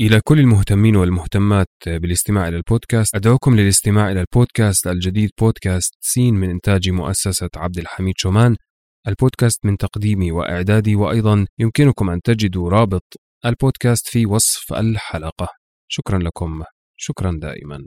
إلى كل المهتمين والمهتمات بالاستماع إلى البودكاست أدعوكم للاستماع إلى البودكاست الجديد بودكاست سين من إنتاج مؤسسة عبد الحميد شومان. البودكاست من تقديمي وإعدادي وأيضا يمكنكم أن تجدوا رابط البودكاست في وصف الحلقة. شكرا لكم. شكرا دائما.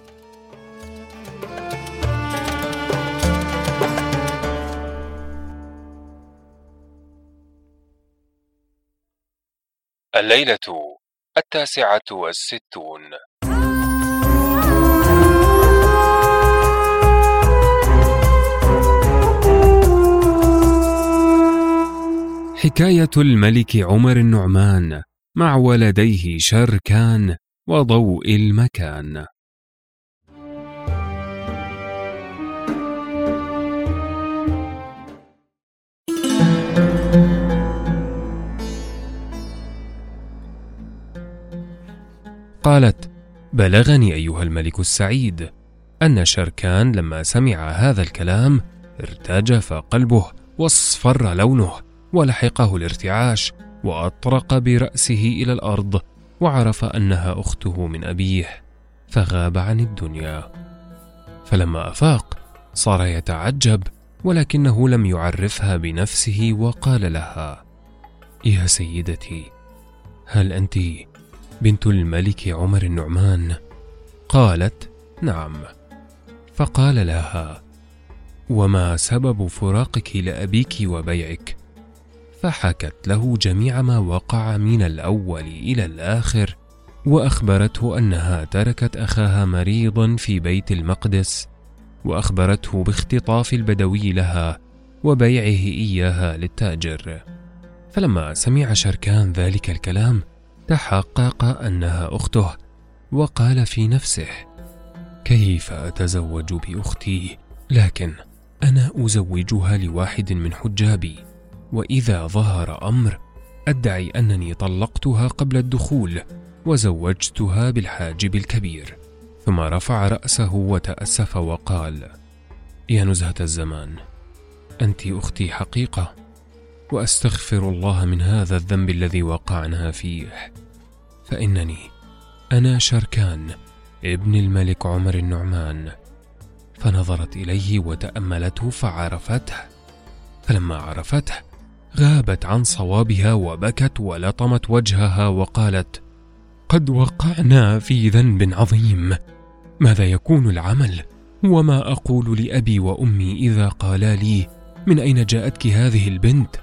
الليلة التاسعة والستون. حكاية الملك عمر النعمان مع ولديه شركان وضوء المكان. قالت بلغني أيها الملك السعيد أن شركان لما سمع هذا الكلام ارتجف قلبه واصفر لونه ولحقه الارتعاش وأطرق برأسه إلى الأرض وعرف أنها أخته من أبيه فغاب عن الدنيا. فلما أفاق صار يتعجب ولكنه لم يعرفها بنفسه وقال لها يا سيدتي هل أنت بنت الملك عمر النعمان. قالت نعم. فقال لها وما سبب فراقك لأبيك وبيعك؟ فحكت له جميع ما وقع من الأول إلى الآخر وأخبرته أنها تركت أخاها مريضا في بيت المقدس وأخبرته باختطاف البدوي لها وبيعه إياها للتاجر. فلما سمع شركان ذلك الكلام تحقق أنها أخته وقال في نفسه كيف أتزوج بأختي؟ لكن أنا أزوجها لواحد من حجابي وإذا ظهر أمر أدعي أنني طلقتها قبل الدخول وزوجتها بالحاجب الكبير. ثم رفع رأسه وتأسف وقال يا نزهة الزمان أنت أختي حقيقة وأستغفر الله من هذا الذنب الذي وقعناها فيه. فإنني أنا شركان ابن الملك عمر النعمان. فنظرت إليه وتأملته فعرفته. فلما عرفته غابت عن صوابها وبكت ولطمت وجهها وقالت قد وقعنا في ذنب عظيم. ماذا يكون العمل؟ وما أقول لأبي وأمي إذا قالا لي من أين جاءتك هذه البنت؟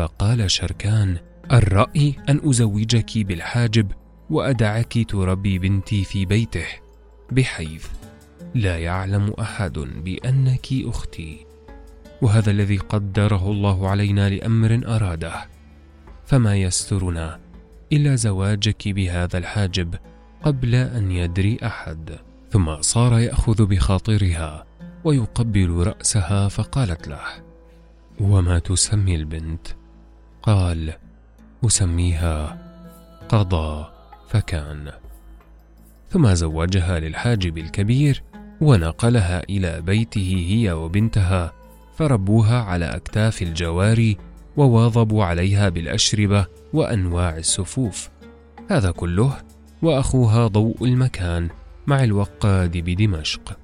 فقال شركان الرأي أن أزوجك بالحاجب وأدعك تربي بنتي في بيته. بحيث لا يعلم أحد بأنك أختي. وهذا الذي قدره الله علينا لأمر أراده. فما يسترنا إلا زواجك بهذا الحاجب قبل أن يدري أحد. ثم صار يأخذ بخاطرها ويقبل رأسها فقالت له وما تسمي البنت؟ قال أسميها قضى فكان. ثم زوجها للحاجب الكبير ونقلها إلى بيته هي وبنتها فربوها على أكتاف الجواري وواظبوا عليها بالأشربة وأنواع السفوف. هذا كله وأخوها ضوء المكان مع الوقاد بدمشق.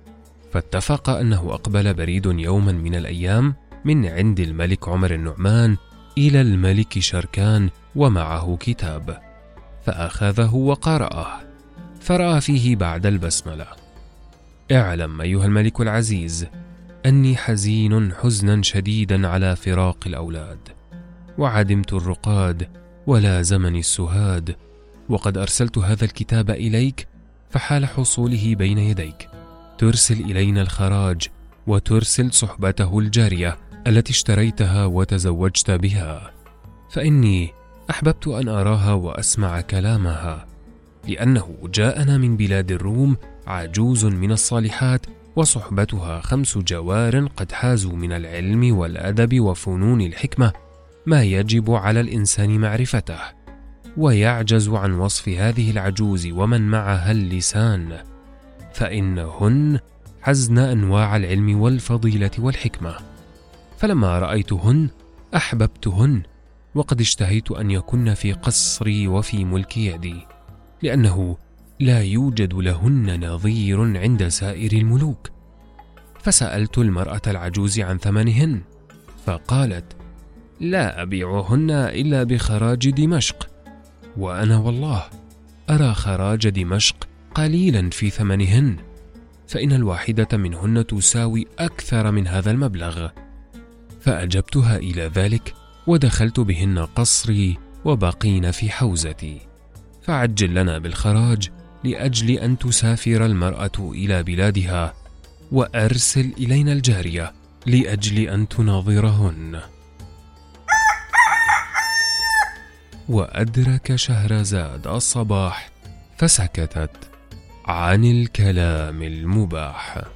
فاتفق أنه أقبل بريد يوما من الأيام من عند الملك عمر النعمان إلى الملك شركان ومعه كتاب فأخذه وقرأه فرأى فيه بعد البسملة. اعلم أيها الملك العزيز أني حزين حزنا شديدا على فراق الأولاد وعدمت الرقاد ولا زمن السهاد وقد أرسلت هذا الكتاب إليك فحال حصوله بين يديك. ترسل إلينا الخراج وترسل صحبته الجارية. التي اشتريتها وتزوجت بها. فإني أحببت أن أراها وأسمع كلامها لأنه جاءنا من بلاد الروم عجوز من الصالحات وصحبتها خمس جوار قد حازوا من العلم والأدب وفنون الحكمة ما يجب على الإنسان معرفته ويعجز عن وصف هذه العجوز ومن معها اللسان. فإنهن حزن أنواع العلم والفضيلة والحكمة. فلما رأيتهن أحببتهن وقد اشتهيت أن يكن في قصري وفي ملك يدي لأنه لا يوجد لهن نظير عند سائر الملوك. فسألت المرأة العجوز عن ثمنهن فقالت لا أبيعهن إلا بخراج دمشق وأنا والله أرى خراج دمشق قليلا في ثمنهن فإن الواحدة منهن تساوي أكثر من هذا المبلغ. فأجبتها إلى ذلك ودخلت بهن قصري وبقين في حوزتي. فعجل لنا بالخراج لأجل أن تسافر المرأة إلى بلادها وأرسل إلينا الجارية لأجل أن تناظرهن. وأدرك شهرزاد الصباح فسكتت عن الكلام المباح.